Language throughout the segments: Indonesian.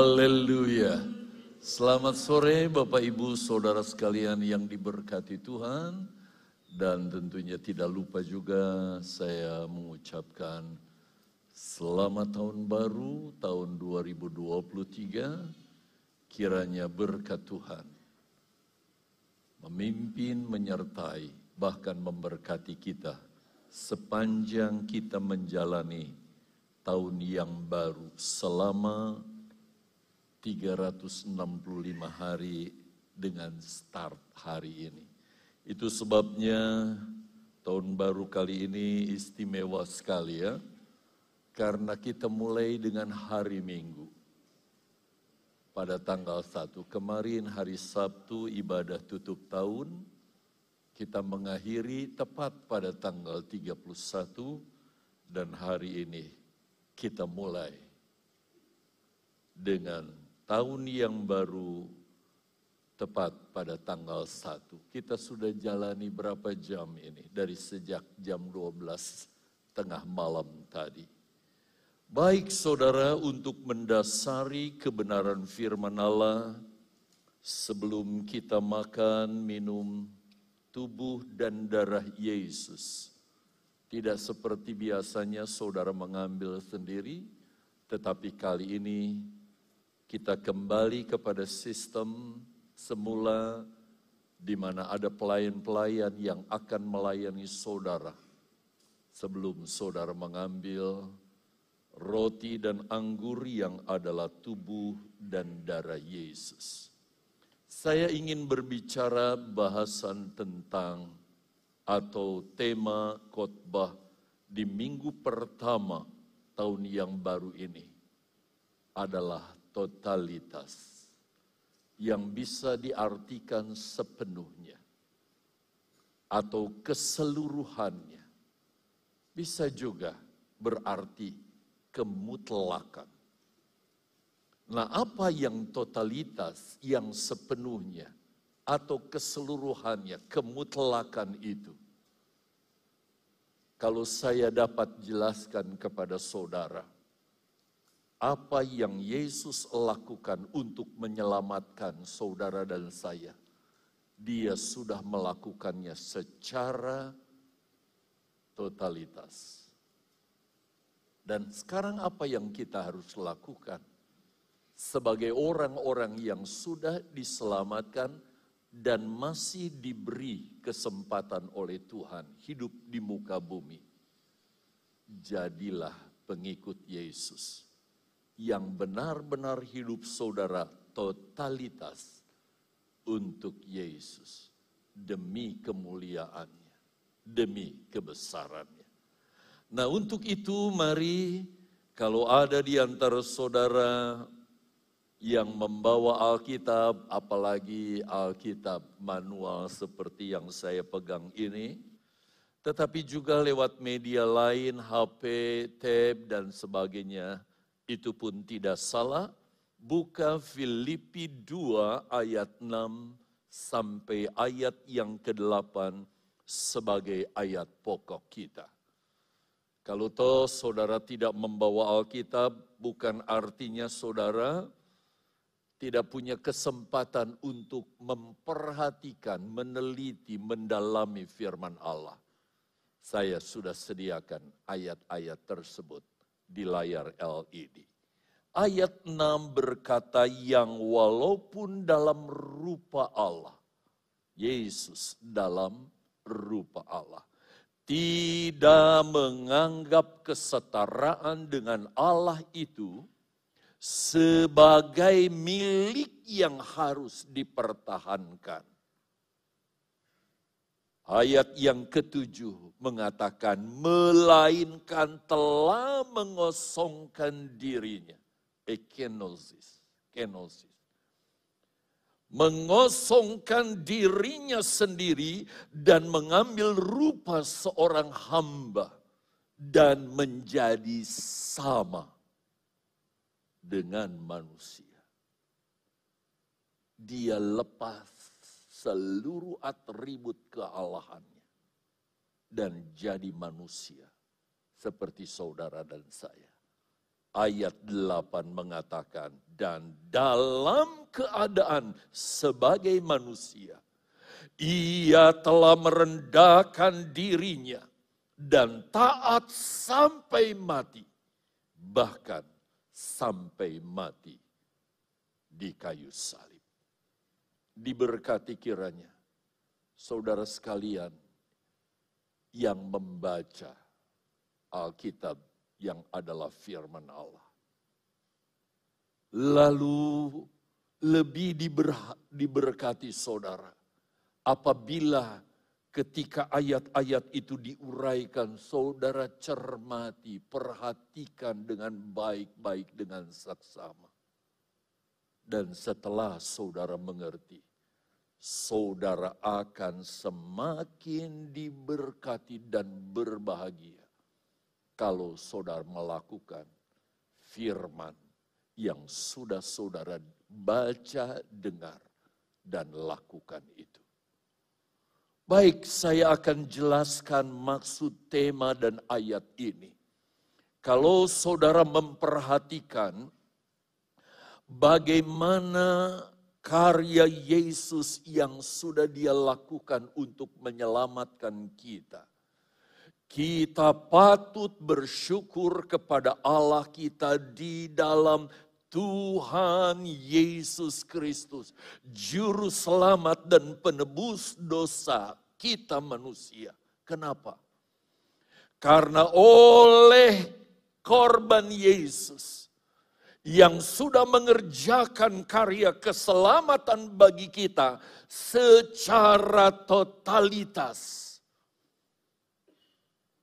Haleluya. Selamat sore Bapak Ibu Saudara sekalian yang diberkati Tuhan. Dan tentunya tidak lupa juga saya mengucapkan selamat tahun baru tahun 2023. Kiranya berkat Tuhan memimpin, menyertai, bahkan memberkati kita sepanjang kita menjalani tahun yang baru selama 365 hari dengan start hari ini. Itu sebabnya tahun baru kali ini istimewa sekali ya. Karena kita mulai dengan hari Minggu. Pada tanggal 1 kemarin hari Sabtu ibadah tutup tahun. Kita mengakhiri tepat pada tanggal 31 dan hari ini kita mulai dengan tahun yang baru tepat pada tanggal 1. Kita sudah jalani berapa jam ini dari sejak jam 12 tengah malam tadi. Baik saudara untuk mendasari kebenaran firman Allah sebelum kita makan, minum tubuh dan darah Yesus. Tidak seperti biasanya saudara mengambil sendiri, tetapi kali ini kita kembali kepada sistem semula di mana ada pelayan-pelayan yang akan melayani saudara. Sebelum saudara mengambil roti dan anggur yang adalah tubuh dan darah Yesus. Saya ingin berbicara bahasan tentang atau tema khotbah di minggu pertama tahun yang baru ini adalah totalitas yang bisa diartikan sepenuhnya atau keseluruhannya. Bisa juga berarti kemutlakan. Nah, apa yang totalitas yang sepenuhnya atau keseluruhannya, kemutlakan itu? Kalau saya dapat jelaskan kepada saudara, apa yang Yesus lakukan untuk menyelamatkan saudara dan saya. Dia sudah melakukannya secara totalitas. Dan sekarang apa yang kita harus lakukan? Sebagai orang-orang yang sudah diselamatkan dan masih diberi kesempatan oleh Tuhan hidup di muka bumi. Jadilah pengikut Yesus yang benar-benar hidup saudara totalitas untuk Yesus demi kemuliaannya, demi kebesarannya. Nah untuk itu mari kalau ada di antara saudara yang membawa Alkitab, apalagi Alkitab manual seperti yang saya pegang ini, tetapi juga lewat media lain, HP, tab, dan sebagainya, itu pun tidak salah. Buka Filipi 2 ayat 6 sampai ayat yang ke-8 sebagai ayat pokok kita. Kalau toh saudara tidak membawa Alkitab, bukan artinya saudara tidak punya kesempatan untuk memperhatikan, meneliti, mendalami firman Allah. Saya sudah sediakan ayat-ayat tersebut di layar LED. Ayat 6 berkata yang walaupun dalam rupa Allah, Yesus dalam rupa Allah, tidak menganggap kesetaraan dengan Allah itu sebagai milik yang harus dipertahankan. Ayat yang ketujuh mengatakan, melainkan telah mengosongkan dirinya. Ekenosis. Kenosis. Mengosongkan dirinya sendiri dan mengambil rupa seorang hamba dan menjadi sama dengan manusia. Dia lepas seluruh atribut kealahannya dan jadi manusia seperti saudara dan saya. ayat 8 mengatakan, dan dalam keadaan sebagai manusia, ia telah merendahkan dirinya dan taat sampai mati, bahkan sampai mati di kayu salib. Diberkati kiranya saudara sekalian yang membaca Alkitab yang adalah firman Allah. Lalu lebih diberkati saudara apabila ketika ayat-ayat itu diuraikan, saudara cermati, perhatikan dengan baik-baik dengan saksama. Dan setelah saudara mengerti, saudara akan semakin diberkati dan berbahagia kalau saudara melakukan firman yang sudah saudara baca, dengar, dan lakukan itu. Baik, saya akan jelaskan maksud tema dan ayat ini. Kalau saudara memperhatikan bagaimana karya Yesus yang sudah dia lakukan untuk menyelamatkan kita kita patut bersyukur kepada Allah kita di dalam Tuhan Yesus Kristus, Juru Selamat dan Penebus dosa kita manusia. Kenapa? Karena oleh korban Yesus yang sudah mengerjakan karya keselamatan bagi kita secara totalitas.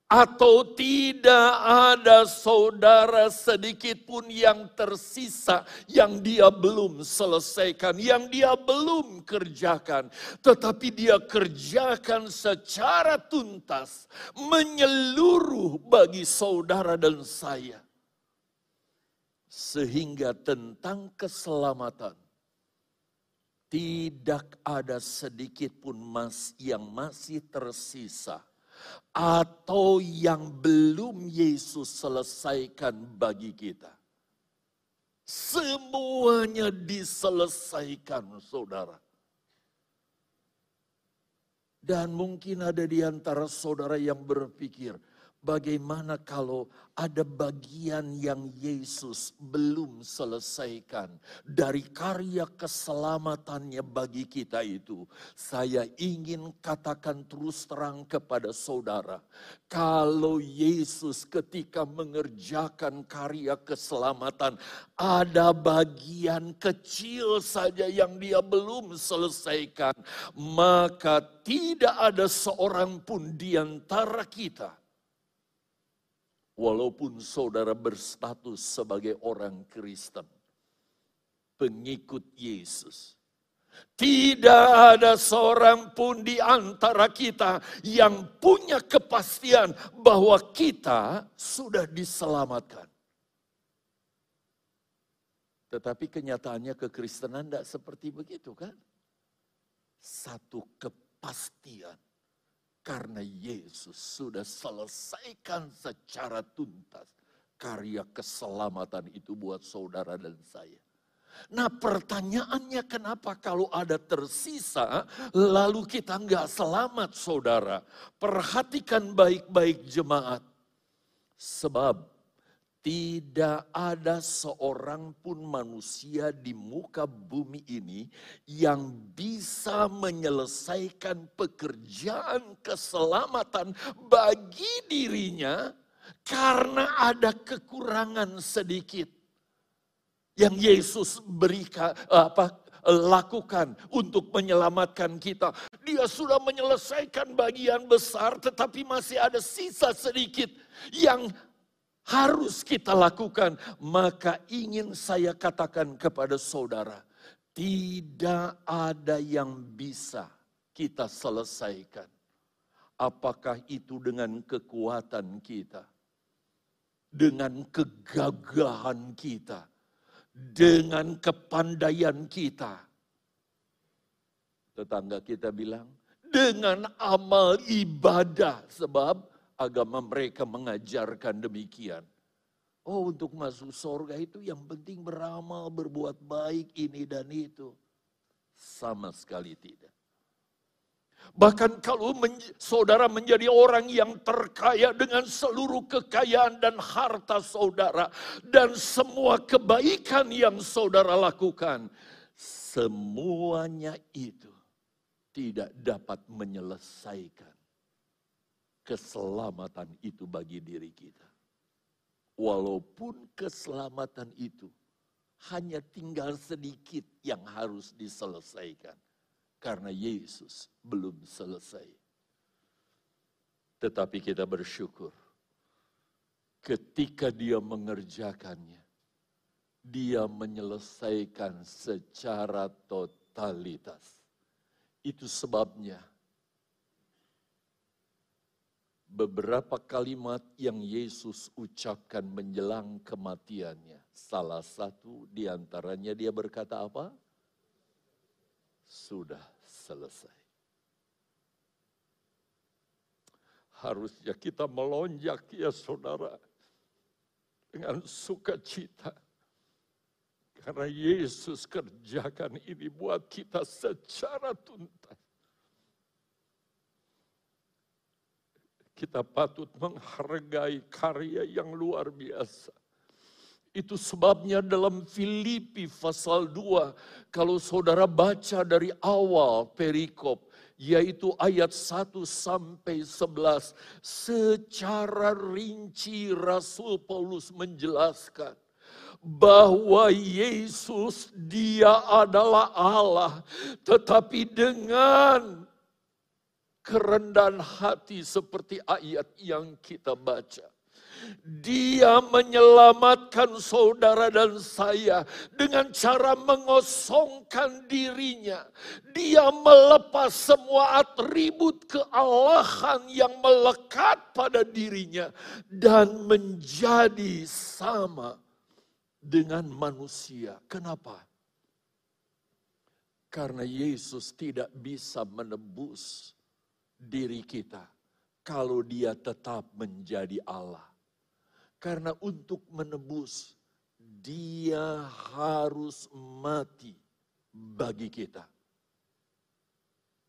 Atau tidak ada saudara sedikit pun yang tersisa yang dia belum selesaikan, yang dia belum kerjakan, tetapi dia kerjakan secara tuntas, menyeluruh bagi saudara dan saya, sehingga tentang keselamatan tidak ada sedikit pun mas yang masih tersisa atau yang belum Yesus selesaikan bagi kita. Semuanya diselesaikan, saudara. Dan mungkin ada di antara saudara yang berpikir, bagaimana kalau ada bagian yang Yesus belum selesaikan dari karya keselamatannya bagi kita itu. Saya ingin katakan terus terang kepada saudara, kalau Yesus ketika mengerjakan karya keselamatan, ada bagian kecil saja yang dia belum selesaikan, maka tidak ada seorang pun di antara kita Walaupun saudara berstatus sebagai orang Kristen, pengikut Yesus, tidak ada seorang pun di antara kita yang punya kepastian bahwa kita sudah diselamatkan. Tetapi kenyataannya kekristenan tidak seperti begitu kan? Satu kepastian karena Yesus sudah selesaikan secara tuntas karya keselamatan itu buat saudara dan saya. Nah pertanyaannya kenapa kalau ada tersisa lalu kita nggak selamat saudara. Perhatikan baik-baik jemaat. Sebab tidak ada seorang pun manusia di muka bumi ini yang bisa menyelesaikan pekerjaan keselamatan bagi dirinya karena ada kekurangan sedikit yang Yesus berikan apa lakukan untuk menyelamatkan kita. Dia sudah menyelesaikan bagian besar tetapi masih ada sisa sedikit yang harus kita lakukan, maka ingin saya katakan kepada saudara, tidak ada yang bisa kita selesaikan. Apakah itu dengan kekuatan kita, dengan kegagahan kita, dengan kepandaian kita. Tetangga kita bilang, dengan amal ibadah, sebab agama mereka mengajarkan demikian. Oh untuk masuk surga itu yang penting beramal, berbuat baik ini dan itu. Sama sekali tidak. Bahkan kalau men saudara menjadi orang yang terkaya dengan seluruh kekayaan dan harta saudara. Dan semua kebaikan yang saudara lakukan. Semuanya itu tidak dapat menyelesaikan keselamatan itu bagi diri kita. Walaupun keselamatan itu hanya tinggal sedikit yang harus diselesaikan. Karena Yesus belum selesai. Tetapi kita bersyukur ketika dia mengerjakannya, dia menyelesaikan secara totalitas. Itu sebabnya beberapa kalimat yang Yesus ucapkan menjelang kematiannya. Salah satu di antaranya dia berkata apa? Sudah selesai. Harusnya kita melonjak ya saudara. Dengan sukacita. Karena Yesus kerjakan ini buat kita secara tuntas. Kita patut menghargai karya yang luar biasa. Itu sebabnya dalam Filipi pasal 2, kalau saudara baca dari awal perikop, yaitu ayat 1 sampai 11, secara rinci Rasul Paulus menjelaskan bahwa Yesus dia adalah Allah, tetapi dengan kerendahan hati seperti ayat yang kita baca. Dia menyelamatkan saudara dan saya dengan cara mengosongkan dirinya. Dia melepas semua atribut kealahan yang melekat pada dirinya dan menjadi sama dengan manusia. Kenapa? Karena Yesus tidak bisa menebus diri kita kalau dia tetap menjadi Allah. Karena untuk menebus dia harus mati bagi kita.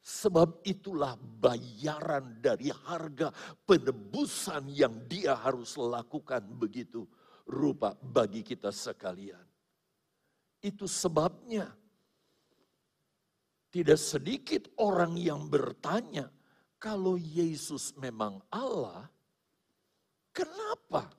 Sebab itulah bayaran dari harga penebusan yang dia harus lakukan begitu rupa bagi kita sekalian. Itu sebabnya tidak sedikit orang yang bertanya, kalau Yesus memang Allah, kenapa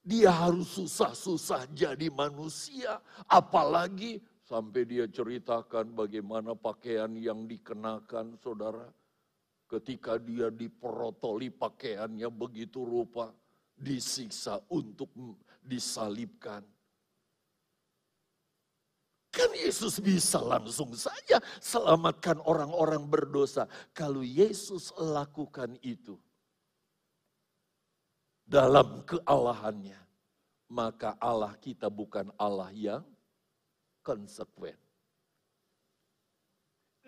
dia harus susah-susah jadi manusia? Apalagi sampai dia ceritakan bagaimana pakaian yang dikenakan saudara. Ketika dia diperotoli pakaiannya begitu rupa, disiksa untuk disalibkan. Kan Yesus bisa langsung saja selamatkan orang-orang berdosa. Kalau Yesus lakukan itu dalam kealahannya, maka Allah kita bukan Allah yang konsekuen.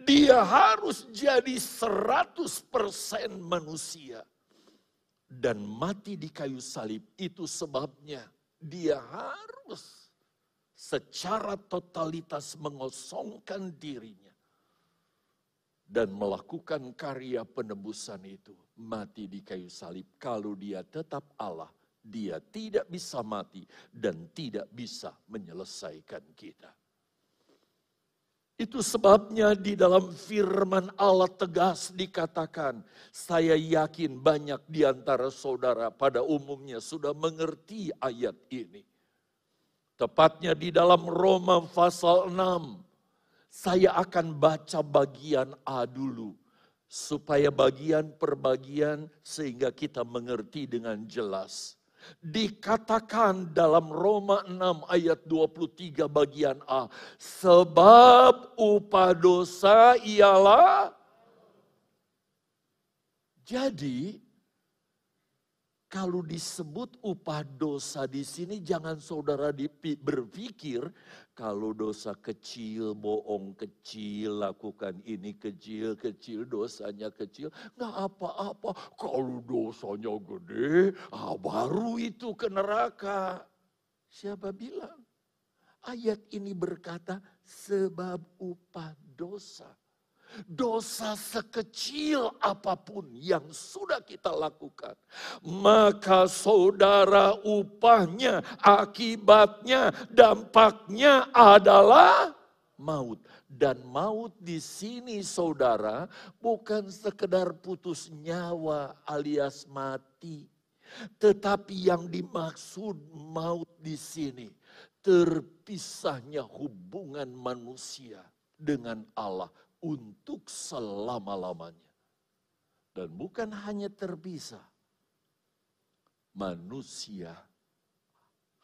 Dia harus jadi 100% manusia. Dan mati di kayu salib itu sebabnya dia harus secara totalitas mengosongkan dirinya dan melakukan karya penebusan itu mati di kayu salib kalau dia tetap Allah dia tidak bisa mati dan tidak bisa menyelesaikan kita itu sebabnya di dalam firman Allah tegas dikatakan, saya yakin banyak di antara saudara pada umumnya sudah mengerti ayat ini. Tepatnya di dalam Roma pasal 6. Saya akan baca bagian A dulu. Supaya bagian per bagian sehingga kita mengerti dengan jelas. Dikatakan dalam Roma 6 ayat 23 bagian A. Sebab upah dosa ialah. Jadi kalau disebut upah dosa di sini jangan saudara berpikir kalau dosa kecil, bohong kecil, lakukan ini kecil, kecil dosanya kecil, nggak apa-apa. Kalau dosanya gede, ah, baru itu ke neraka. Siapa bilang? Ayat ini berkata sebab upah dosa dosa sekecil apa pun yang sudah kita lakukan, maka saudara upahnya, akibatnya, dampaknya adalah maut. Dan maut di sini saudara bukan sekedar putus nyawa alias mati. Tetapi yang dimaksud maut di sini terpisahnya hubungan manusia dengan Allah untuk selama-lamanya. Dan bukan hanya terpisah, manusia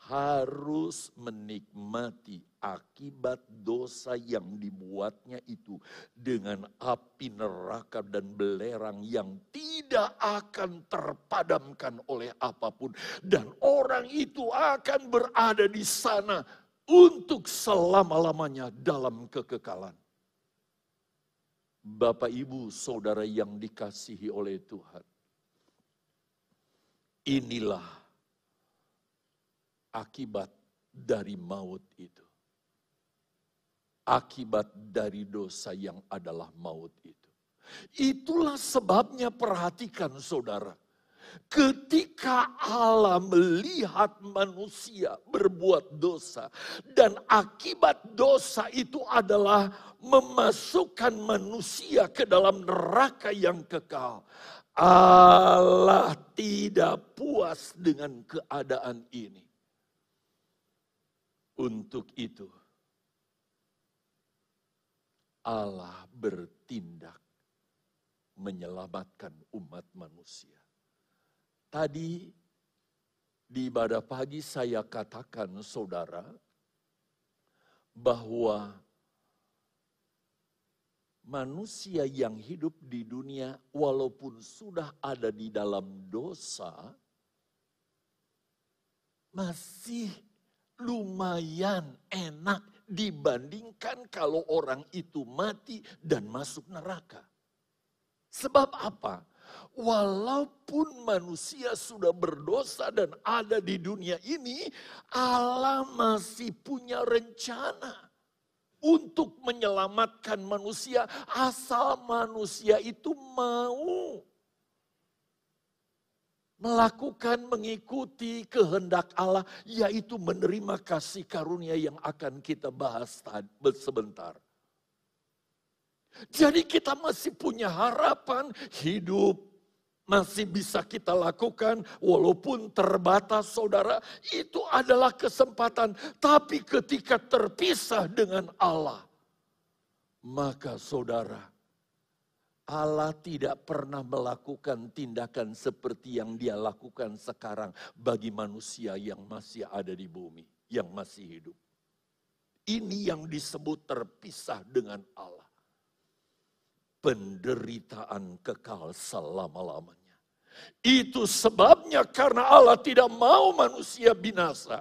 harus menikmati akibat dosa yang dibuatnya itu dengan api neraka dan belerang yang tidak akan terpadamkan oleh apa pun dan orang itu akan berada di sana untuk selama-lamanya dalam kekekalan. Bapak, ibu, saudara yang dikasihi oleh Tuhan, inilah akibat dari maut itu. Akibat dari dosa yang adalah maut itu. Itulah sebabnya perhatikan saudara. Ketika Allah melihat manusia berbuat dosa, dan akibat dosa itu adalah memasukkan manusia ke dalam neraka yang kekal. Allah tidak puas dengan keadaan ini. Untuk itu, Allah bertindak menyelamatkan umat manusia. Tadi di ibadah pagi saya katakan saudara bahwa manusia yang hidup di dunia walaupun sudah ada di dalam dosa masih lumayan enak dibandingkan kalau orang itu mati dan masuk neraka. Sebab apa? Walaupun manusia sudah berdosa dan ada di dunia ini, Allah masih punya rencana untuk menyelamatkan manusia asal manusia itu mau melakukan mengikuti kehendak Allah yaitu menerima kasih karunia yang akan kita bahas sebentar. Jadi kita masih punya harapan hidup masih bisa kita lakukan walaupun terbatas saudara. Itu adalah kesempatan. Tapi ketika terpisah dengan Allah maka saudara Allah tidak pernah melakukan tindakan seperti yang dia lakukan sekarang bagi manusia yang masih ada di bumi yang masih hidup. Ini yang disebut terpisah dengan Allah penderitaan kekal selama-lamanya. Itu sebabnya karena Allah tidak mau manusia binasa.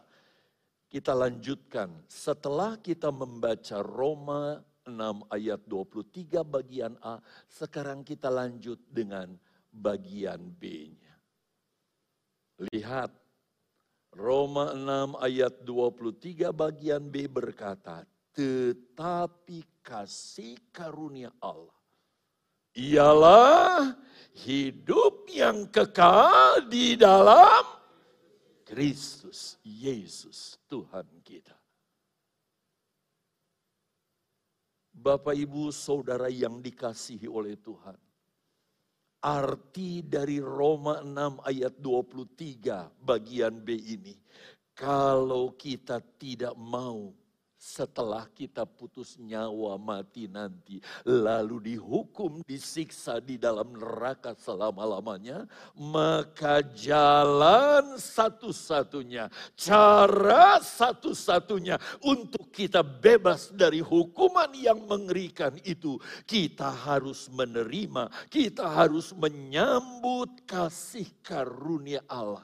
Kita lanjutkan setelah kita membaca Roma 6 ayat 23 bagian A, sekarang kita lanjut dengan bagian B-nya. Lihat Roma 6 ayat 23 bagian B berkata, tetapi kasih karunia Allah ialah hidup yang kekal di dalam Kristus Yesus Tuhan kita. Bapak, ibu, saudara yang dikasihi oleh Tuhan. Arti dari Roma 6 ayat 23 bagian B ini. Kalau kita tidak mau setelah kita putus nyawa mati nanti, lalu dihukum, disiksa di dalam neraka selama-lamanya, maka jalan satu-satunya, cara satu-satunya untuk kita bebas dari hukuman yang mengerikan itu, kita harus menerima, kita harus menyambut kasih karunia Allah.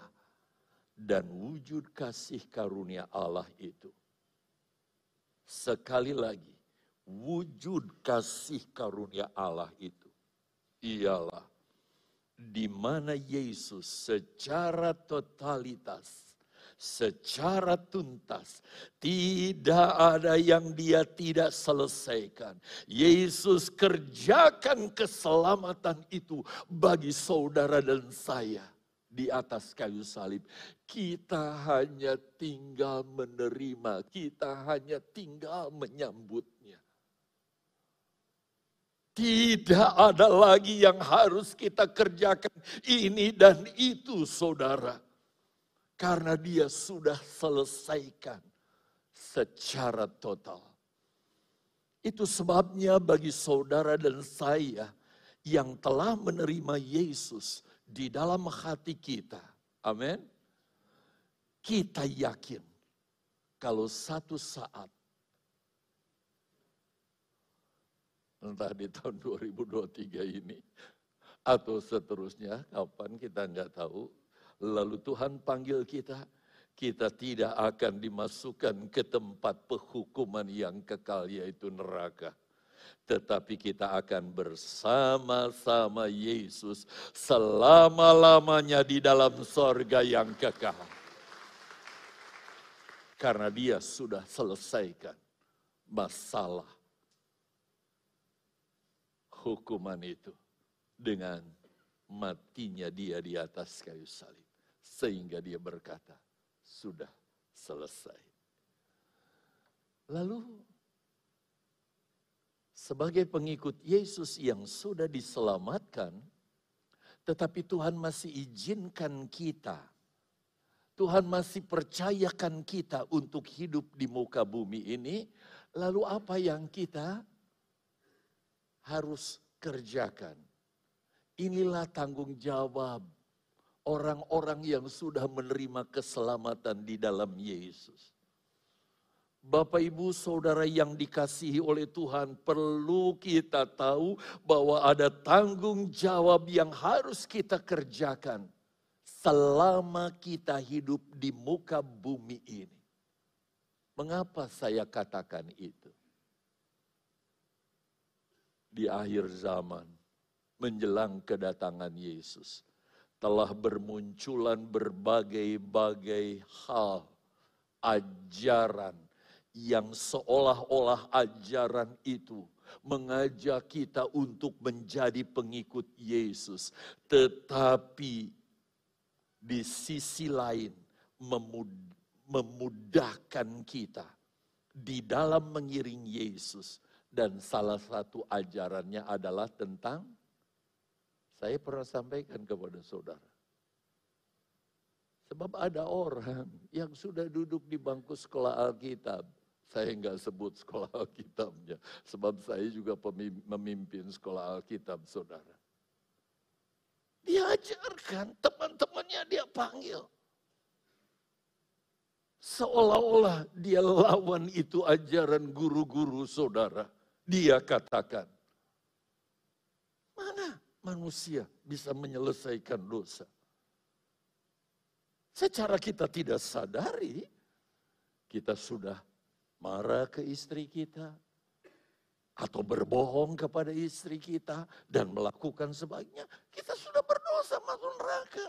Dan wujud kasih karunia Allah itu Sekali lagi, wujud kasih karunia Allah itu ialah di mana Yesus secara totalitas, secara tuntas, tidak ada yang dia tidak selesaikan. Yesus kerjakan keselamatan itu bagi saudara dan saya di atas kayu salib. Kita hanya tinggal menerima, kita hanya tinggal menyambutnya. Tidak ada lagi yang harus kita kerjakan ini dan itu saudara. Karena dia sudah selesaikan secara total. Itu sebabnya bagi saudara dan saya yang telah menerima Yesus, di dalam hati kita. Amin. Kita yakin kalau satu saat entah di tahun 2023 ini atau seterusnya kapan kita nggak tahu lalu Tuhan panggil kita kita tidak akan dimasukkan ke tempat penghukuman yang kekal yaitu neraka tetapi kita akan bersama-sama Yesus selama-lamanya di dalam sorga yang kekal. Karena dia sudah selesaikan masalah hukuman itu dengan matinya dia di atas kayu salib. Sehingga dia berkata, sudah selesai. Lalu sebagai pengikut Yesus yang sudah diselamatkan, tetapi Tuhan masih izinkan kita, Tuhan masih percayakan kita untuk hidup di muka bumi ini, lalu apa yang kita harus kerjakan? Inilah tanggung jawab orang-orang yang sudah menerima keselamatan di dalam Yesus. Bapak, ibu, saudara yang dikasihi oleh Tuhan, perlu kita tahu bahwa ada tanggung jawab yang harus kita kerjakan selama kita hidup di muka bumi ini. Mengapa saya katakan itu? Di akhir zaman, menjelang kedatangan Yesus, telah bermunculan berbagai-bagai hal, ajaran, yang seolah-olah ajaran itu mengajak kita untuk menjadi pengikut Yesus, tetapi di sisi lain memudahkan kita di dalam mengiring Yesus. Dan salah satu ajarannya adalah tentang, saya pernah sampaikan kepada saudara, Sebab ada orang yang sudah duduk di bangku sekolah Alkitab, saya enggak sebut sekolah Alkitabnya, sebab saya juga memimpin sekolah Alkitab, saudara. Diajarkan, teman-temannya dia panggil. Seolah-olah dia lawan itu ajaran guru-guru saudara. Dia katakan, mana manusia bisa menyelesaikan dosa? Secara kita tidak sadari, kita sudah marah ke istri kita, atau berbohong kepada istri kita dan melakukan sebaiknya, kita sudah berdosa masuk neraka.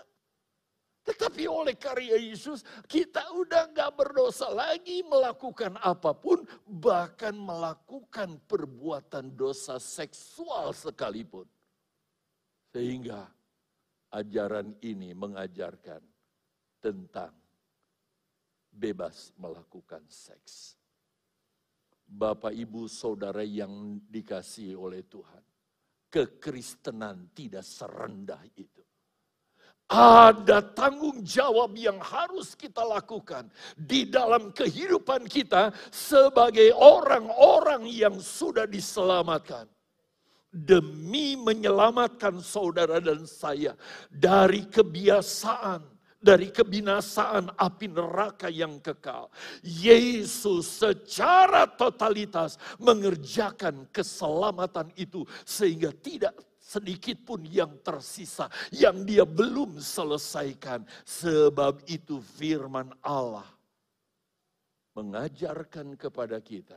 Tetapi oleh karya Yesus kita udah gak berdosa lagi melakukan apa pun, bahkan melakukan perbuatan dosa seksual sekalipun. Sehingga ajaran ini mengajarkan tentang bebas melakukan seks. Bapak, ibu, saudara yang dikasihi oleh Tuhan, kekristenan tidak serendah itu. Ada tanggung jawab yang harus kita lakukan di dalam kehidupan kita sebagai orang-orang yang sudah diselamatkan. Demi menyelamatkan saudara dan saya dari kebiasaan, dari kebinasaan api neraka yang kekal. Yesus secara totalitas mengerjakan keselamatan itu sehingga tidak sedikit pun yang tersisa, yang dia belum selesaikan. Sebab itu firman Allah mengajarkan kepada kita.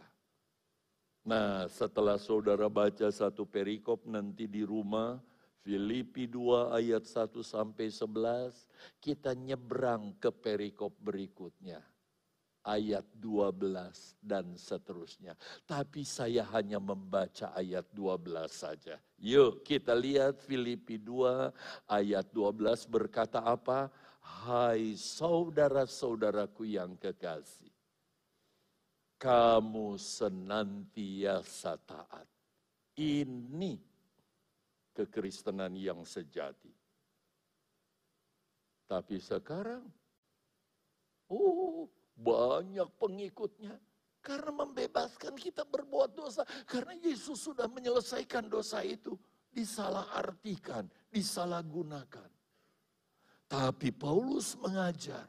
Nah setelah saudara baca satu perikop nanti di rumah, Filipi 2 ayat 1 sampai 11, kita nyebrang ke perikop berikutnya ayat 12 dan seterusnya. Tapi saya hanya membaca ayat 12 saja. Yuk kita lihat Filipi 2 ayat 12 berkata apa? Hai saudara-saudaraku yang kekasih. Kamu senantiasa taat. Ini kekristenan yang sejati. Tapi sekarang, oh banyak pengikutnya. Karena membebaskan kita berbuat dosa. Karena Yesus sudah menyelesaikan dosa itu. Disalahartikan, disalahgunakan. Tapi Paulus mengajar.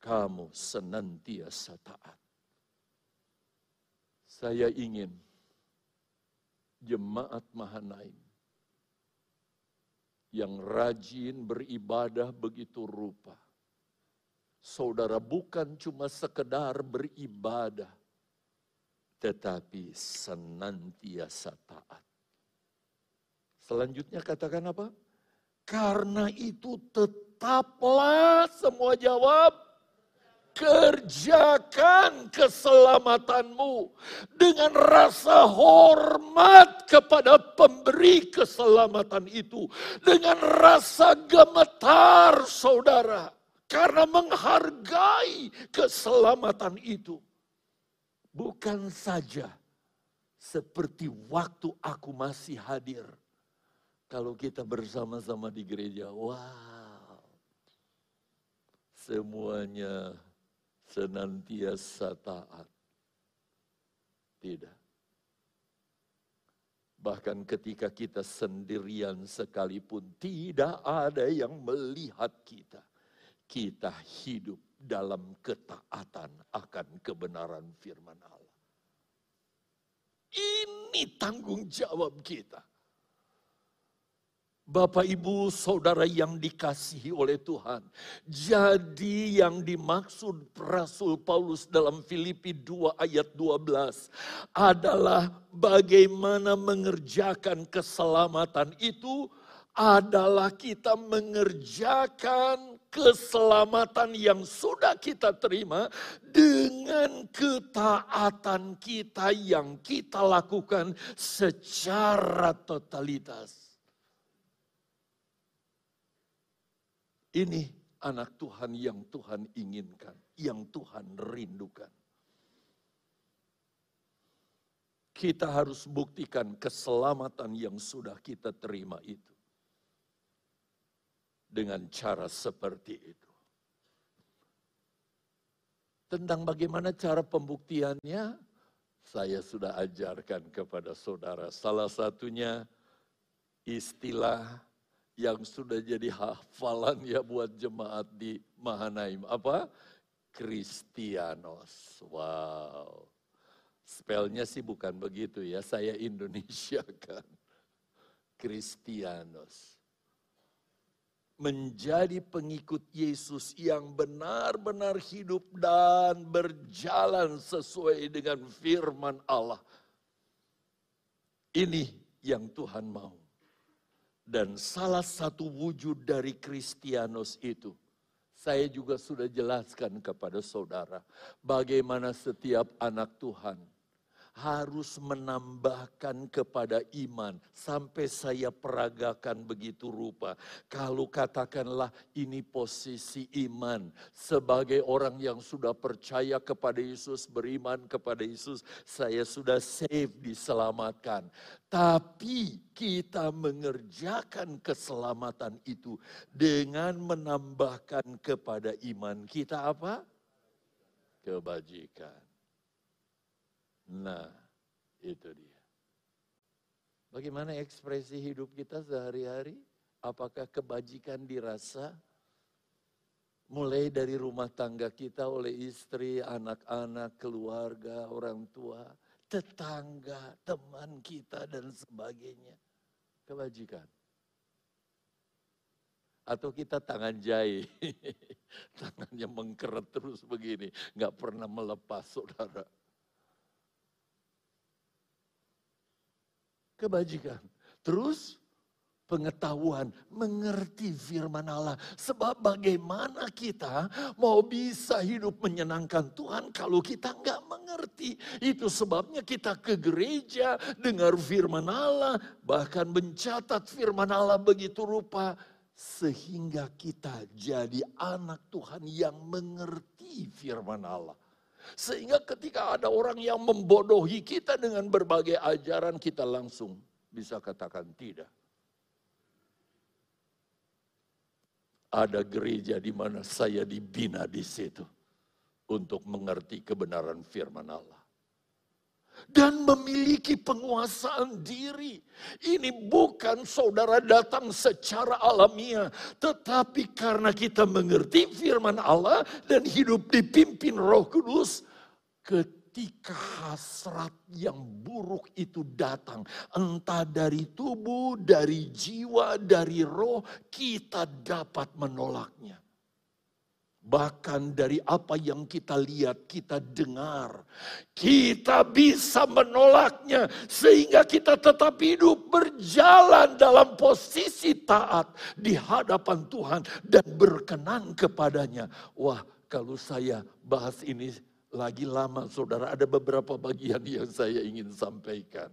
Kamu senantiasa taat. Saya ingin jemaat Mahanaim yang rajin beribadah begitu rupa Saudara bukan cuma sekedar beribadah, tetapi senantiasa taat. Selanjutnya katakan apa? Karena itu tetaplah semua jawab kerjakan keselamatanmu dengan rasa hormat kepada pemberi keselamatan itu, dengan rasa gemetar, saudara. Karena menghargai keselamatan itu. Bukan saja seperti waktu aku masih hadir. Kalau kita bersama-sama di gereja, wow. Semuanya senantiasa taat. Tidak. Bahkan ketika kita sendirian sekalipun tidak ada yang melihat kita kita hidup dalam ketaatan akan kebenaran firman Allah. Ini tanggung jawab kita. Bapak, ibu, saudara yang dikasihi oleh Tuhan. Jadi, yang dimaksud Rasul Paulus dalam Filipi 2 ayat 12 adalah bagaimana mengerjakan keselamatan itu adalah kita mengerjakan keselamatan yang sudah kita terima dengan ketaatan kita yang kita lakukan secara totalitas. Ini anak Tuhan yang Tuhan inginkan, yang Tuhan rindukan. Kita harus buktikan keselamatan yang sudah kita terima itu dengan cara seperti itu. Tentang bagaimana cara pembuktiannya, saya sudah ajarkan kepada saudara. Salah satunya istilah yang sudah jadi hafalan ya buat jemaat di Mahanaim. Apa? Kristianos. Wow. Spellnya sih bukan begitu ya, saya Indonesia kan. Kristianos menjadi pengikut Yesus yang benar-benar hidup dan berjalan sesuai dengan firman Allah. Ini yang Tuhan mau. Dan salah satu wujud dari Kristianos itu, saya juga sudah jelaskan kepada saudara, bagaimana setiap anak Tuhan harus menambahkan kepada iman sampai saya peragakan begitu rupa. Kalau katakanlah ini posisi iman sebagai orang yang sudah percaya kepada Yesus, beriman kepada Yesus, saya sudah save diselamatkan. Tapi kita mengerjakan keselamatan itu dengan menambahkan kepada iman kita apa? Kebajikan. Nah, itu dia. Bagaimana ekspresi hidup kita sehari-hari? Apakah kebajikan dirasa? Mulai dari rumah tangga kita oleh istri, anak-anak, keluarga, orang tua, tetangga, teman kita, dan sebagainya. Kebajikan. Atau kita tangan jahit, tangannya mengkeret terus begini, nggak pernah melepas saudara. Kebajikan. Terus pengetahuan, mengerti firman Allah. Sebab bagaimana kita mau bisa hidup menyenangkan Tuhan kalau kita nggak mengerti. Itu sebabnya kita ke gereja, dengar firman Allah, bahkan mencatat firman Allah begitu rupa. Sehingga kita jadi anak Tuhan yang mengerti firman Allah. Sehingga ketika ada orang yang membodohi kita dengan berbagai ajaran, kita langsung bisa katakan tidak. Ada gereja di mana saya dibina di situ untuk mengerti kebenaran firman Allah dan memiliki penguasaan diri. Ini bukan saudara datang secara alamiah, tetapi karena kita mengerti firman Allah dan hidup dipimpin Roh Kudus, ketika hasrat yang buruk itu datang, entah dari tubuh, dari jiwa, dari roh, kita dapat menolaknya. Bahkan dari apa yang kita lihat, kita dengar, kita bisa menolaknya sehingga kita tetap hidup berjalan dalam posisi taat di hadapan Tuhan dan berkenan kepadanya. Wah, kalau saya bahas ini lagi lama, saudara, ada beberapa bagian yang saya ingin sampaikan.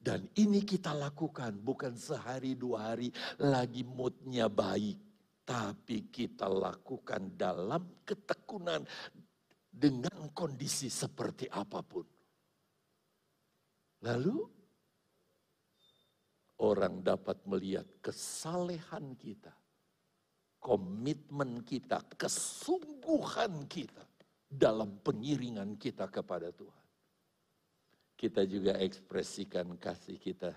Dan ini kita lakukan bukan sehari dua hari lagi moodnya baik tapi kita lakukan dalam ketekunan dengan kondisi seperti apa pun. Lalu orang dapat melihat kesalehan kita, komitmen kita, kesungguhan kita dalam pengiringan kita kepada Tuhan. Kita juga ekspresikan kasih kita.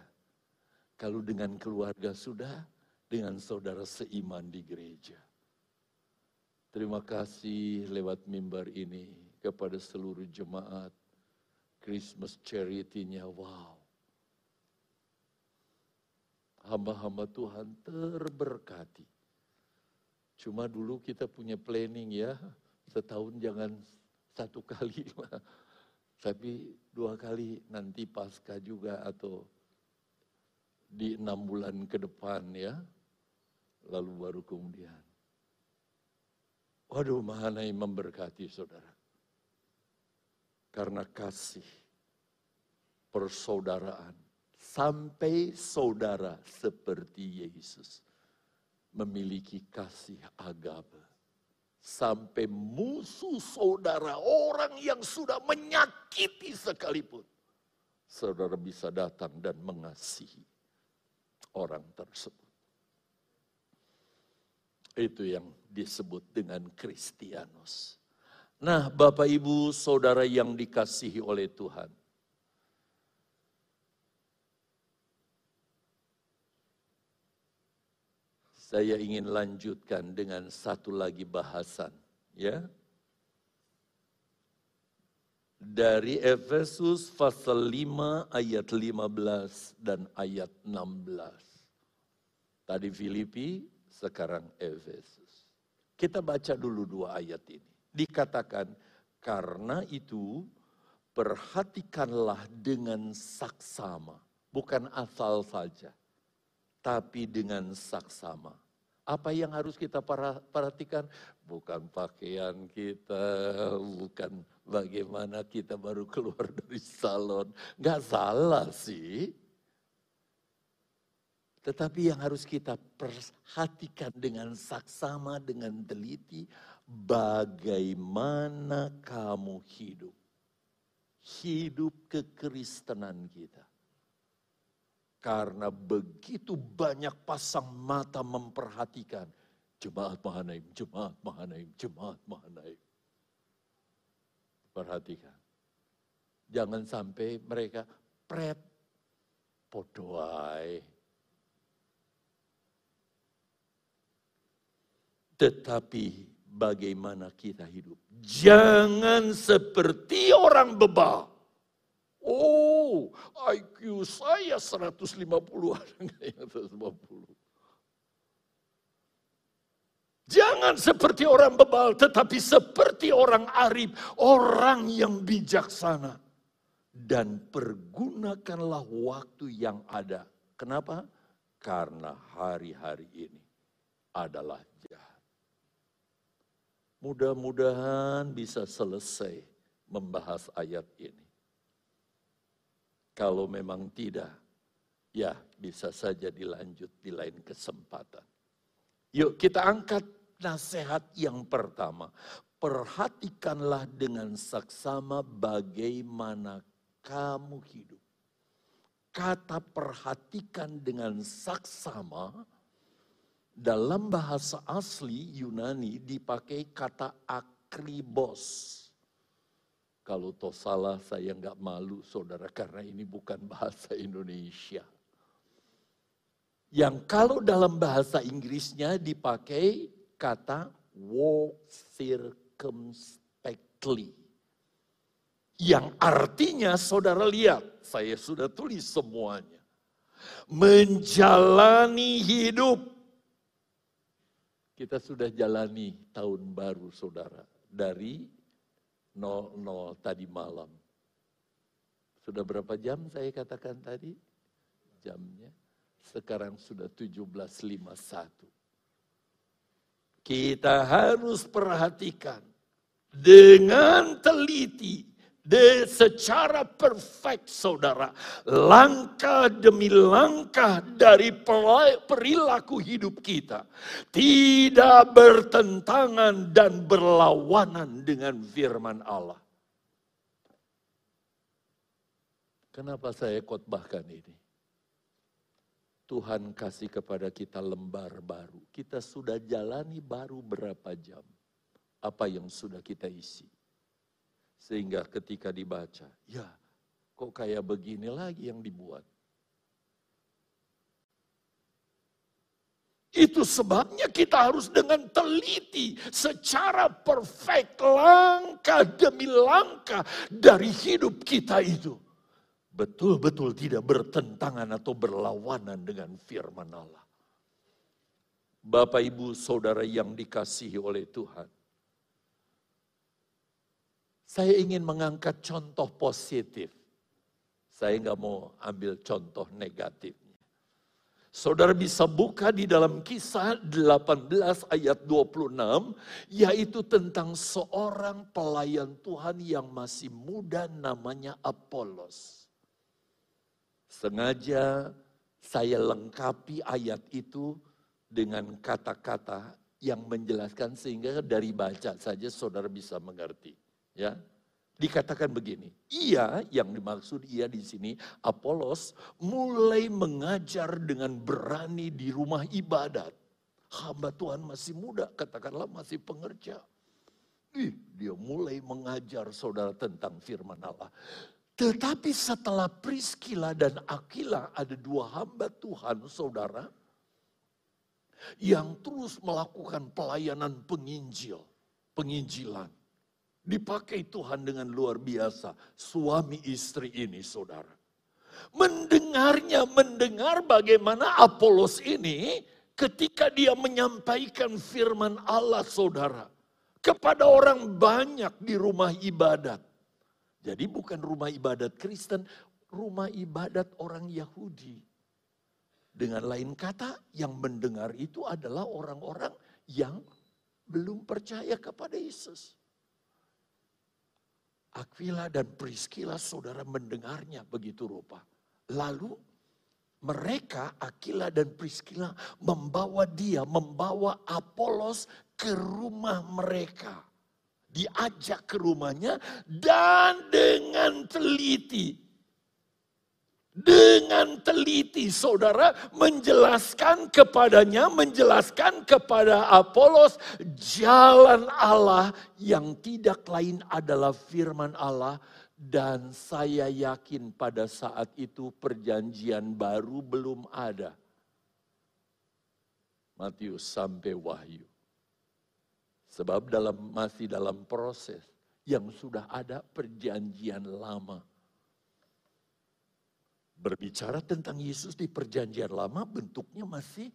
Kalau dengan keluarga sudah, dengan saudara seiman di gereja. Terima kasih lewat mimbar ini kepada seluruh jemaat. Christmas charity-nya, wow. Hamba-hamba Tuhan terberkati. Cuma dulu kita punya planning ya, setahun jangan satu kali Tapi dua kali nanti pasca juga atau di enam bulan ke depan ya lalu baru kemudian. Waduh, mana yang memberkati saudara. Karena kasih, persaudaraan, sampai saudara seperti Yesus memiliki kasih agape. Sampai musuh saudara, orang yang sudah menyakiti sekalipun. Saudara bisa datang dan mengasihi orang tersebut. Itu yang disebut dengan Kristianos. Nah, Bapak Ibu, saudara yang dikasihi oleh Tuhan. Saya ingin lanjutkan dengan satu lagi bahasan, ya. Dari Efesus pasal 5 ayat 15 dan ayat 16. Tadi Filipi, sekarang Efesus. Kita baca dulu dua ayat ini. Dikatakan, karena itu perhatikanlah dengan saksama. Bukan asal saja, tapi dengan saksama. Apa yang harus kita perhatikan? Bukan pakaian kita, bukan bagaimana kita baru keluar dari salon. Gak salah sih. Tetapi yang harus kita perhatikan dengan saksama, dengan teliti, bagaimana kamu hidup. Hidup kekristenan kita. Karena begitu banyak pasang mata memperhatikan jemaat Mahanaim, jemaat Mahanaim, jemaat Mahanaim. Perhatikan. Jangan sampai mereka pret podoai. Tetapi bagaimana kita hidup? Jangan seperti orang bebal Oh, IQ saya 150 ada yang 150? Jangan seperti orang bebal, tetapi seperti orang arif, orang yang bijaksana. Dan pergunakanlah waktu yang ada. Kenapa? Karena hari-hari ini adalah. Mudah-mudahan bisa selesai membahas ayat ini. Kalau memang tidak, ya bisa saja dilanjut di lain kesempatan. Yuk kita angkat nasihat yang pertama. Perhatikanlah dengan saksama bagaimana kamu hidup. Kata perhatikan dengan saksama dalam bahasa asli Yunani dipakai kata akribos. Kalau toh salah saya nggak malu saudara karena ini bukan bahasa Indonesia. Yang kalau dalam bahasa Inggrisnya dipakai kata walk circumspectly. Yang artinya saudara lihat, saya sudah tulis semuanya. Menjalani hidup. Kita sudah jalani tahun baru saudara. Dari 00 tadi malam. Sudah berapa jam saya katakan tadi? Jamnya. Sekarang sudah 17.51. Kita harus perhatikan dengan teliti de secara perfect saudara. Langkah demi langkah dari perilaku hidup kita. Tidak bertentangan dan berlawanan dengan firman Allah. Kenapa saya khotbahkan ini? Tuhan kasih kepada kita lembar baru. Kita sudah jalani baru berapa jam. Apa yang sudah kita isi. Sehingga ketika dibaca, ya kok kayak begini lagi yang dibuat. Itu sebabnya kita harus dengan teliti secara perfect langkah demi langkah dari hidup kita itu. Betul-betul tidak bertentangan atau berlawanan dengan firman Allah. Bapak, ibu, saudara yang dikasihi oleh Tuhan. Saya ingin mengangkat contoh positif. Saya nggak mau ambil contoh negatifnya. Saudara bisa buka di dalam kisah 18 ayat 26, yaitu tentang seorang pelayan Tuhan yang masih muda namanya Apolos. Sengaja saya lengkapi ayat itu dengan kata-kata yang menjelaskan sehingga dari baca saja saudara bisa mengerti. Ya, dikatakan begini, ia yang dimaksud ia di sini Apolos mulai mengajar dengan berani di rumah ibadat. Hamba Tuhan masih muda, katakanlah masih pengerja. Ih, dia mulai mengajar saudara tentang firman Allah. Tetapi setelah Priskila dan Akila ada dua hamba Tuhan saudara. Yang terus melakukan pelayanan penginjil. Penginjilan Dipakai Tuhan dengan luar biasa. Suami istri ini saudara. Mendengarnya, mendengar bagaimana Apolos ini ketika dia menyampaikan firman Allah saudara. Kepada orang banyak di rumah ibadat. Jadi bukan rumah ibadat Kristen, rumah ibadat orang Yahudi. Dengan lain kata, yang mendengar itu adalah orang-orang yang belum percaya kepada Yesus. Aquila dan Priscilla saudara mendengarnya begitu rupa. Lalu mereka Aquila dan Priscilla membawa dia, membawa Apolos ke rumah mereka. Diajak ke rumahnya dan dengan teliti dengan teliti saudara menjelaskan kepadanya, menjelaskan kepada Apolos jalan Allah yang tidak lain adalah firman Allah dan saya yakin pada saat itu perjanjian baru belum ada. Matius sampai Wahyu. Sebab dalam masih dalam proses yang sudah ada perjanjian lama berbicara tentang Yesus di perjanjian lama bentuknya masih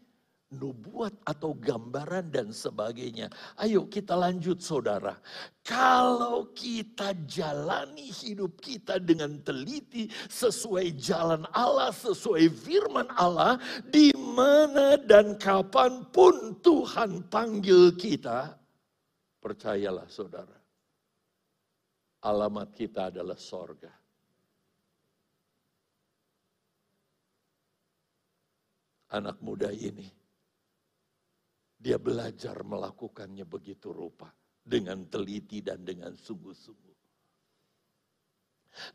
nubuat atau gambaran dan sebagainya. Ayo kita lanjut saudara. Kalau kita jalani hidup kita dengan teliti sesuai jalan Allah, sesuai firman Allah, di mana dan kapan pun Tuhan panggil kita, percayalah saudara, alamat kita adalah sorga. Anak muda ini. Dia belajar melakukannya begitu rupa. Dengan teliti dan dengan sungguh-sungguh.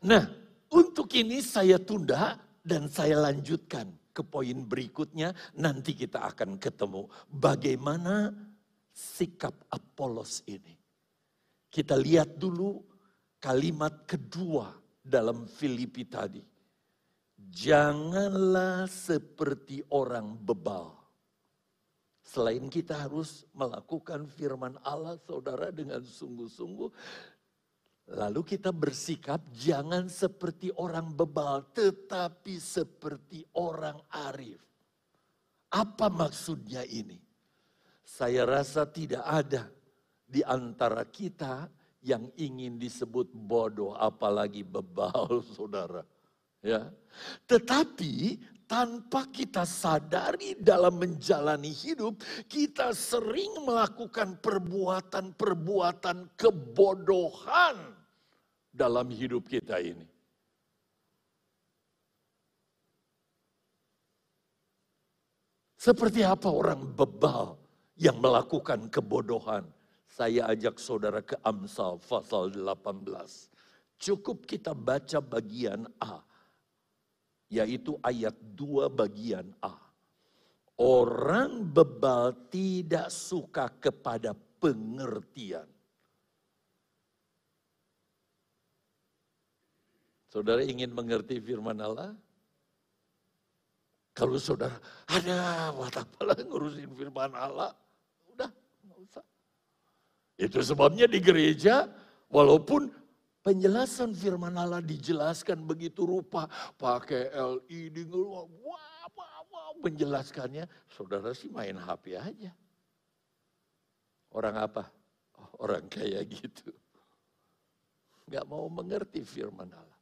Nah, untuk ini saya tunda dan saya lanjutkan ke poin berikutnya. Nanti kita akan ketemu bagaimana sikap Apolos ini. Kita lihat dulu kalimat kedua dalam Filipi tadi. Janganlah seperti orang bebal. Selain kita harus melakukan firman Allah saudara dengan sungguh-sungguh. Lalu kita bersikap jangan seperti orang bebal tetapi seperti orang arif. Apa maksudnya ini? Saya rasa tidak ada di antara kita yang ingin disebut bodoh apalagi bebal saudara. Ya. Tetapi tanpa kita sadari dalam menjalani hidup, kita sering melakukan perbuatan-perbuatan kebodohan dalam hidup kita ini. Seperti apa orang bebal yang melakukan kebodohan? Saya ajak saudara ke Amsal pasal 18. Cukup kita baca bagian A yaitu ayat 2 bagian A. Orang bebal tidak suka kepada pengertian. Saudara ingin mengerti firman Allah? Kalau saudara, ada buat apalah ngurusin firman Allah? Udah, nggak usah. Itu sebabnya di gereja, walaupun Penjelasan firman Allah dijelaskan begitu rupa. Pakai LED, wah, wah, wah, menjelaskannya. Saudara sih main HP aja. Orang apa? Oh, orang kayak gitu. Gak mau mengerti firman Allah.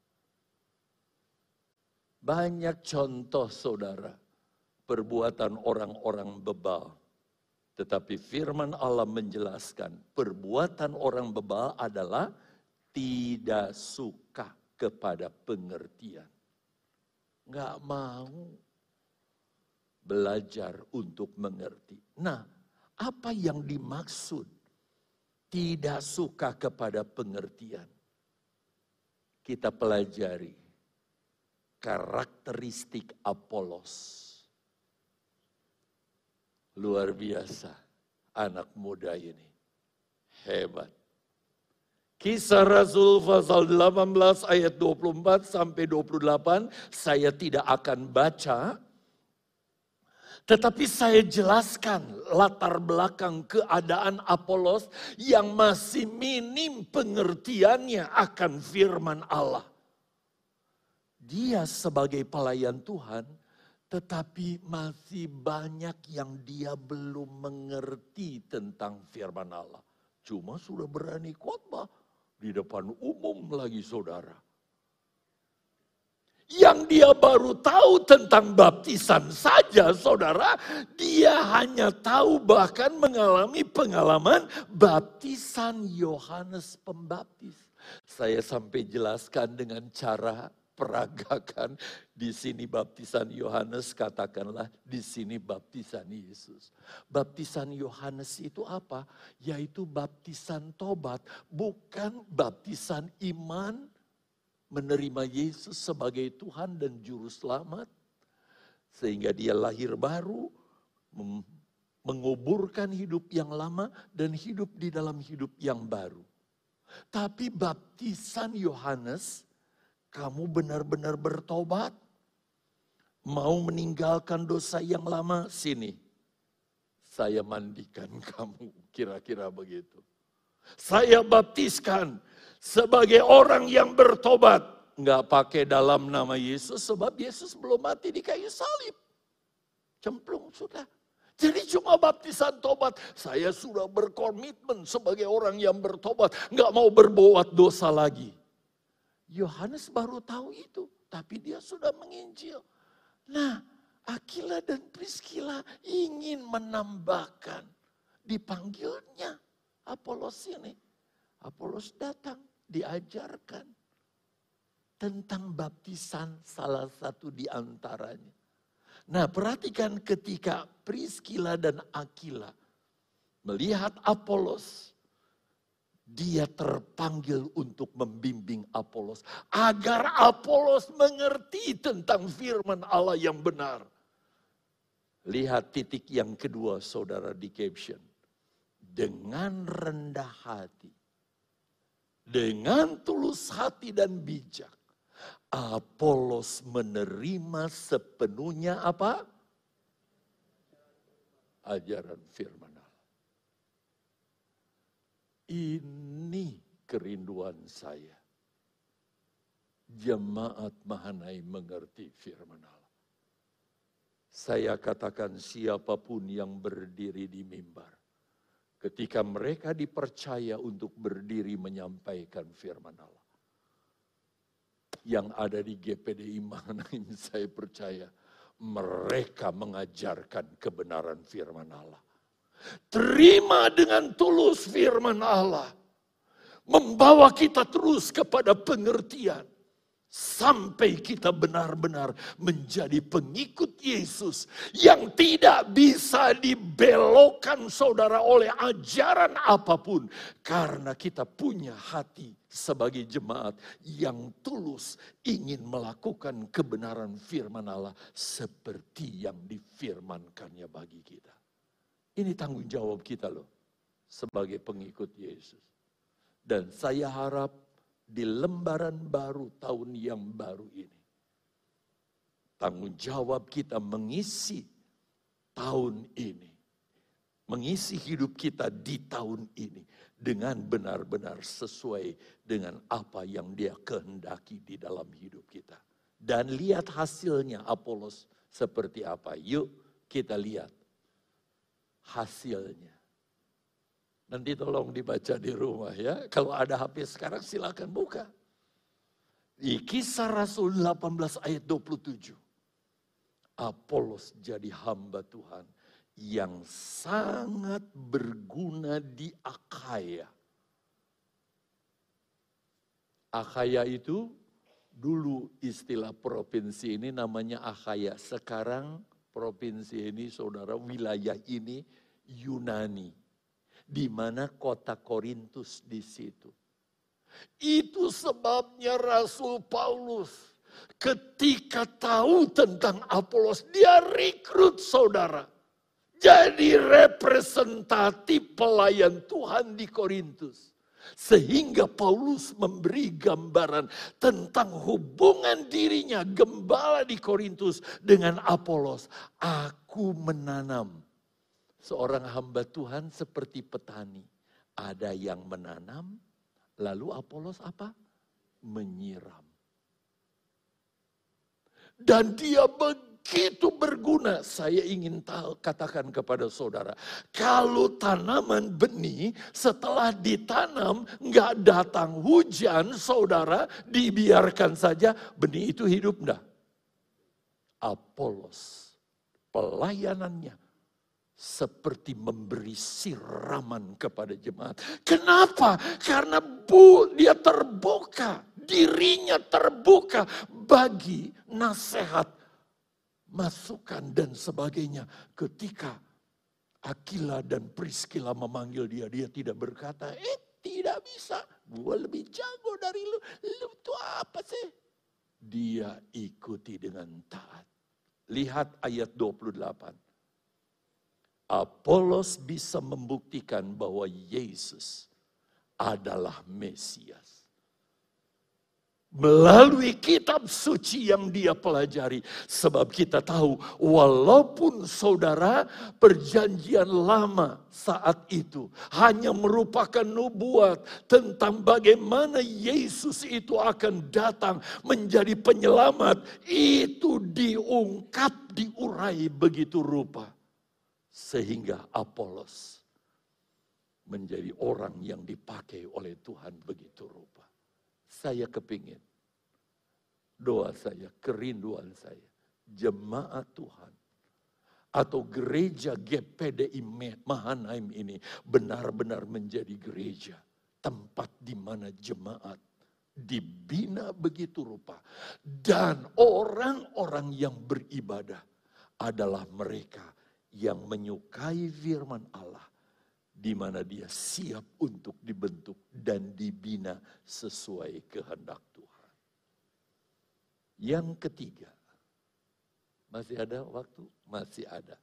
Banyak contoh saudara. Perbuatan orang-orang bebal. Tetapi firman Allah menjelaskan perbuatan orang bebal adalah tidak suka kepada pengertian. Nggak mau belajar untuk mengerti. Nah, apa yang dimaksud tidak suka kepada pengertian? Kita pelajari karakteristik Apolos. Luar biasa anak muda ini. Hebat. Kisah Rasul pasal 18 ayat 24 sampai 28 saya tidak akan baca. Tetapi saya jelaskan latar belakang keadaan Apolos yang masih minim pengertiannya akan firman Allah. Dia sebagai pelayan Tuhan tetapi masih banyak yang dia belum mengerti tentang firman Allah. Cuma sudah berani khotbah di depan umum lagi saudara. Yang dia baru tahu tentang baptisan saja, saudara, dia hanya tahu bahkan mengalami pengalaman baptisan Yohanes Pembaptis. Saya sampai jelaskan dengan cara peragakan di sini baptisan Yohanes katakanlah di sini baptisan Yesus. Baptisan Yohanes itu apa? Yaitu baptisan tobat, bukan baptisan iman menerima Yesus sebagai Tuhan dan juru selamat sehingga dia lahir baru menguburkan hidup yang lama dan hidup di dalam hidup yang baru. Tapi baptisan Yohanes kamu benar-benar bertobat, mau meninggalkan dosa yang lama, sini. Saya mandikan kamu, kira-kira begitu. Saya baptiskan sebagai orang yang bertobat. Nggak pakai dalam nama Yesus, sebab Yesus belum mati di kayu salib. Cemplung sudah. Jadi cuma baptisan tobat. Saya sudah berkomitmen sebagai orang yang bertobat. Nggak mau berbuat dosa lagi. Yohanes baru tahu itu, tapi dia sudah menginjil. Nah, Akila dan Priskila ingin menambahkan dipanggilnya Apolos ini. Apolos datang diajarkan tentang baptisan salah satu di antaranya. Nah, perhatikan ketika Priskila dan Akila melihat Apolos dia terpanggil untuk membimbing Apolos agar Apolos mengerti tentang firman Allah yang benar. Lihat titik yang kedua saudara di caption. Dengan rendah hati. Dengan tulus hati dan bijak. Apolos menerima sepenuhnya apa? Ajaran firman ini kerinduan saya. Jemaat Mahanai mengerti firman Allah. Saya katakan siapa pun yang berdiri di mimbar. Ketika mereka dipercaya untuk berdiri menyampaikan firman Allah. Yang ada di GPDI Mahanaim saya percaya mereka mengajarkan kebenaran firman Allah Terima dengan tulus firman Allah. Membawa kita terus kepada pengertian. Sampai kita benar-benar menjadi pengikut Yesus yang tidak bisa dibelokkan saudara oleh ajaran apa pun. Karena kita punya hati sebagai jemaat yang tulus ingin melakukan kebenaran firman Allah seperti yang difirmankannya bagi kita. Ini tanggung jawab kita loh sebagai pengikut Yesus. Dan saya harap di lembaran baru tahun yang baru ini. Tanggung jawab kita mengisi tahun ini. Mengisi hidup kita di tahun ini. Dengan benar-benar sesuai dengan apa yang dia kehendaki di dalam hidup kita. Dan lihat hasilnya Apolos seperti apa. Yuk kita lihat hasilnya. Nanti tolong dibaca di rumah ya. Kalau ada HP sekarang silakan buka. Di kisah Rasul 18 ayat 27. Apolos jadi hamba Tuhan yang sangat berguna di Akaya. Akaya itu dulu istilah provinsi ini namanya Akaya. Sekarang provinsi ini, saudara, wilayah ini Yunani. Di mana kota Korintus di situ. Itu sebabnya Rasul Paulus ketika tahu tentang Apolos, dia rekrut saudara. Jadi representatif pelayan Tuhan di Korintus. Sehingga Paulus memberi gambaran tentang hubungan dirinya gembala di Korintus dengan Apolos. Aku menanam seorang hamba Tuhan seperti petani. Ada yang menanam, lalu Apolos apa? Menyiram. Dan dia begitu begitu berguna. Saya ingin katakan kepada saudara, kalau tanaman benih setelah ditanam nggak datang hujan, saudara dibiarkan saja benih itu hidup enggak? Apolos pelayanannya seperti memberi siraman kepada jemaat. Kenapa? Karena bu dia terbuka, dirinya terbuka bagi nasihat, masukan dan sebagainya. Ketika Akila dan Priskila memanggil dia, dia tidak berkata, eh tidak bisa, gue lebih jago dari lu, lu itu apa sih? Dia ikuti dengan taat. Lihat ayat 28 Apolos bisa membuktikan bahwa Yesus adalah Mesias. Melalui kitab suci yang dia pelajari. Sebab kita tahu walaupun saudara perjanjian lama saat itu hanya merupakan nubuat tentang bagaimana Yesus itu akan datang menjadi penyelamat. Itu diungkap, diurai begitu rupa sehingga Apolos menjadi orang yang dipakai oleh Tuhan begitu rupa. Saya kepingin, doa saya, kerinduan saya, jemaat Tuhan atau gereja GPDI Mahanaim ini benar-benar menjadi gereja. Tempat di mana jemaat dibina begitu rupa. Dan orang-orang yang beribadah adalah mereka yang menyukai firman Allah di mana dia siap untuk dibentuk dan dibina sesuai kehendak Tuhan. Yang ketiga, masih ada waktu? Masih ada.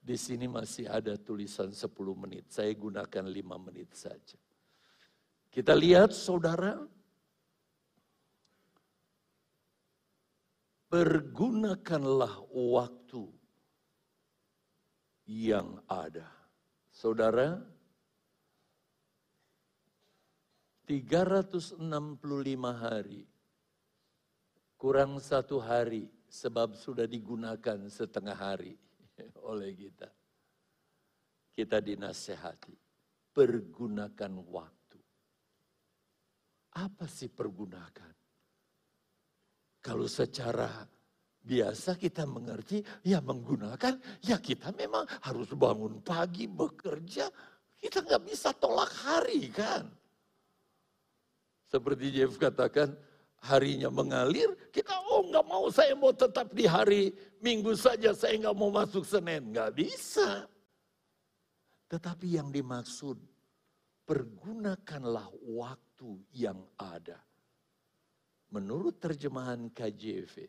Di sini masih ada tulisan 10 menit. Saya gunakan 5 menit saja. Kita lihat saudara, pergunakanlah waktu yang ada. Saudara, 365 hari, kurang satu hari, sebab sudah digunakan setengah hari oleh kita. Kita dinasehati, pergunakan waktu. Apa sih pergunakan? Kalau secara Biasa kita mengerti, ya menggunakan, ya kita memang harus bangun pagi, bekerja. Kita nggak bisa tolak hari kan. Seperti Jeff katakan, harinya mengalir, kita oh nggak mau saya mau tetap di hari Minggu saja, saya nggak mau masuk Senin. Nggak bisa. Tetapi yang dimaksud, pergunakanlah waktu yang ada. Menurut terjemahan KJV,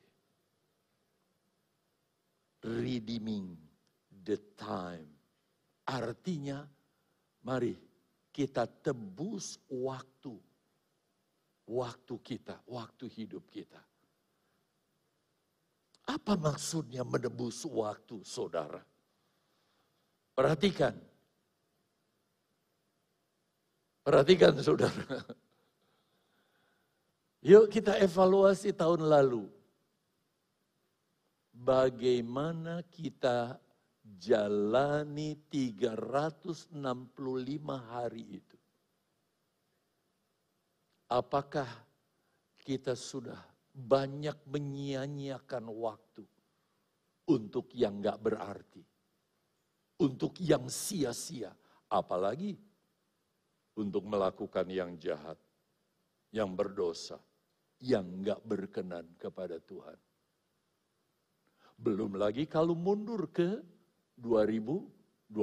redeeming the time. Artinya, mari kita tebus waktu. Waktu kita, waktu hidup kita. Apa maksudnya menebus waktu, saudara? Perhatikan. Perhatikan, saudara. Yuk kita evaluasi tahun lalu bagaimana kita jalani 365 hari itu. Apakah kita sudah banyak menyia-nyiakan waktu untuk yang gak berarti, untuk yang sia-sia, apalagi untuk melakukan yang jahat, yang berdosa, yang gak berkenan kepada Tuhan. Belum lagi kalau mundur ke 2021.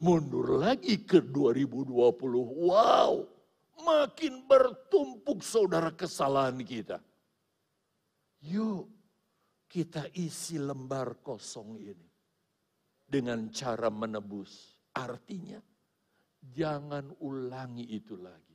Mundur lagi ke 2020. Wow, makin bertumpuk saudara kesalahan kita. Yuk kita isi lembar kosong ini dengan cara menebus. Artinya jangan ulangi itu lagi.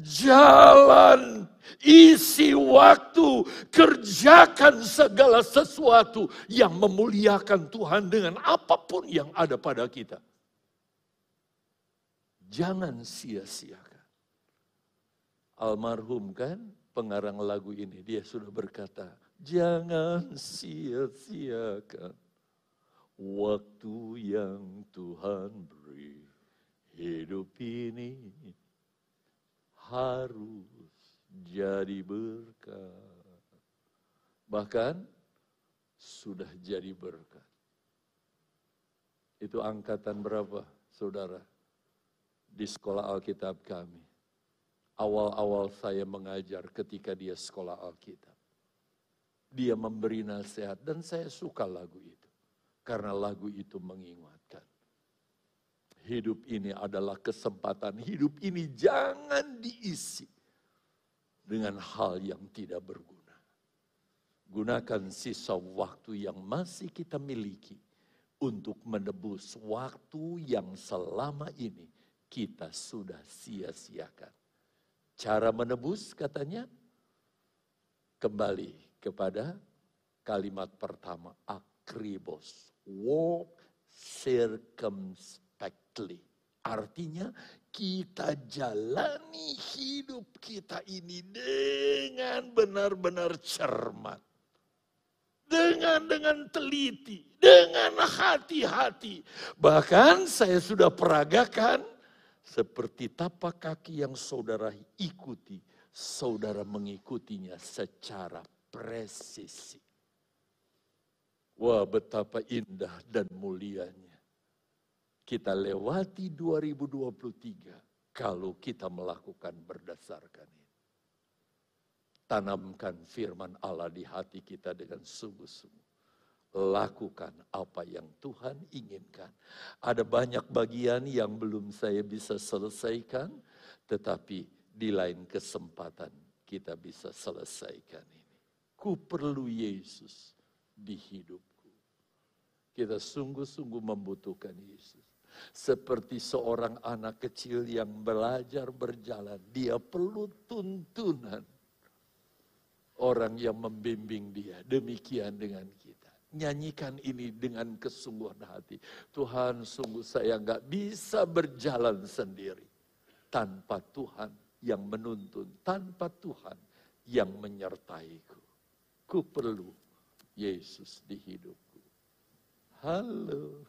Jalan, isi waktu, kerjakan segala sesuatu yang memuliakan Tuhan dengan apa pun yang ada pada kita. Jangan sia-siakan. Almarhum kan pengarang lagu ini. Dia sudah berkata, jangan sia-siakan waktu yang Tuhan beri. Hidup ini harus jadi berkat. Bahkan sudah jadi berkat. Itu angkatan berapa, saudara? Di sekolah Alkitab kami. Awal-awal saya mengajar ketika dia sekolah Alkitab. Dia memberi nasihat dan saya suka lagu itu. Karena lagu itu mengingatkan. Hidup ini adalah kesempatan. Hidup ini jangan diisi dengan hal yang tidak berguna. Gunakan sisa waktu yang masih kita miliki untuk menebus waktu yang selama ini kita sudah sia-siakan. Cara menebus katanya kembali kepada kalimat pertama akribos. Walk circumspectly. Artinya kita jalani hidup kita ini dengan benar-benar cermat dengan dengan teliti, dengan hati-hati. Bahkan saya sudah peragakan seperti tapak kaki yang saudara ikuti, saudara mengikutinya secara presisi. Wah betapa indah dan mulianya. Kita lewati 2023 kalau kita melakukan berdasarkan ini. Tanamkan firman Allah di hati kita dengan sungguh-sungguh. Lakukan apa yang Tuhan inginkan. Ada banyak bagian yang belum saya bisa selesaikan, tetapi di lain kesempatan kita bisa selesaikan ini. Ku perlu Yesus di hidupku. Kita sungguh-sungguh membutuhkan Yesus. Seperti seorang anak kecil yang belajar berjalan, dia perlu tuntunan orang yang membimbing dia. Demikian dengan kita. Nyanyikan ini dengan kesungguhan hati. Tuhan sungguh saya nggak bisa berjalan sendiri. Tanpa Tuhan yang menuntun. Tanpa Tuhan yang menyertaiku. Ku perlu Yesus di hidupku. Halo.